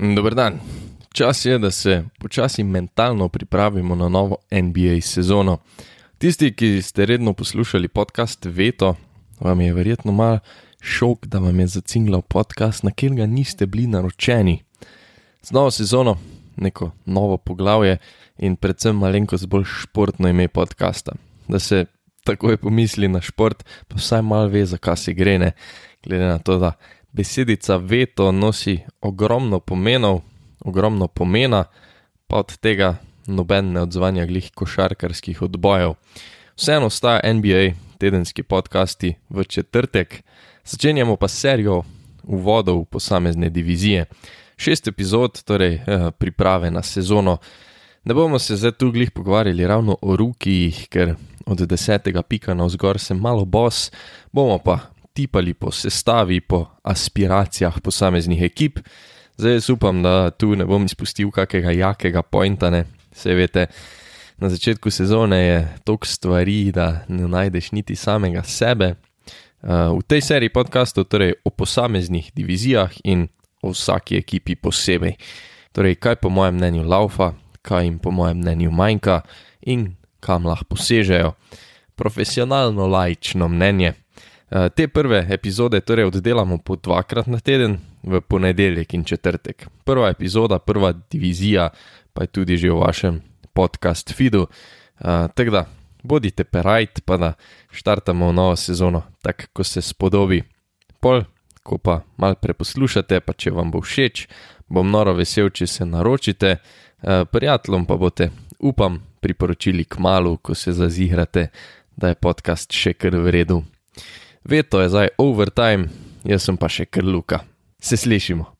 Dober dan. Čas je, da se počasi mentalno pripravimo na novo NBA sezono. Tisti, ki ste redno poslušali podcast Veto, vam je verjetno mal šok, da vam je zacinglal podcast, na katerega niste bili naročeni. Z novo sezono, neko novo poglavje in predvsem malenkost bolj športno ime podcasta. Da se takoj pomisli na šport, pa vsaj malo ve, zakaj se gre, ne? glede na to, da besedica veto nosi ogromno pomenov, ogromno pomena, pa od tega noben ne odzvanja glih košarkarskih odbojev. Vseeno ostaja NBA, tedenski podcasti v četrtek, začenjamo pa serijo uvodov v posamezne divizije. Šest epizod, torej eh, priprave na sezono. Ne bomo se zdaj tu glih pogovarjali ravno o rukijih, ker od desetega pika na vzgor sem malo bos, bomo pa tipali po sestavi, po aspiracijah posameznih ekip. Zdaj jaz upam, da tu ne bom izpustil kakega jakega pointane. Se veste, na začetku sezone je toliko stvari, da ne najdeš niti samega sebe. Uh, v tej seriji podkastov, torej o posameznih divizijah in o vsaki ekipi posebej. Torej, kaj po mojem mnenju laufa, kaj jim po mojem mnenju manjka in kam lahko posežejo. Profesionalno, lajčno mnenje. Eh, te prve epizode torej oddelamo po dvakrat na teden, v ponedeljek in četrtek. Prva epizoda, prva divizija, pa je tudi že v vašem podcast feedu. Uh, tako da bodite perajt, pa da štartamo v novo sezono, tako kot se spodobi. Pol, ko pa mal preposlušate, pa če vam bo všeč, bom noro vesel, če se naročite, uh, prijateljem pa boste, upam, priporočili k malu, ko se zazigrate, da je podcast še kar v redu. Veto je zdaj overtime, jaz sem pa še kar luka. Se slišimo.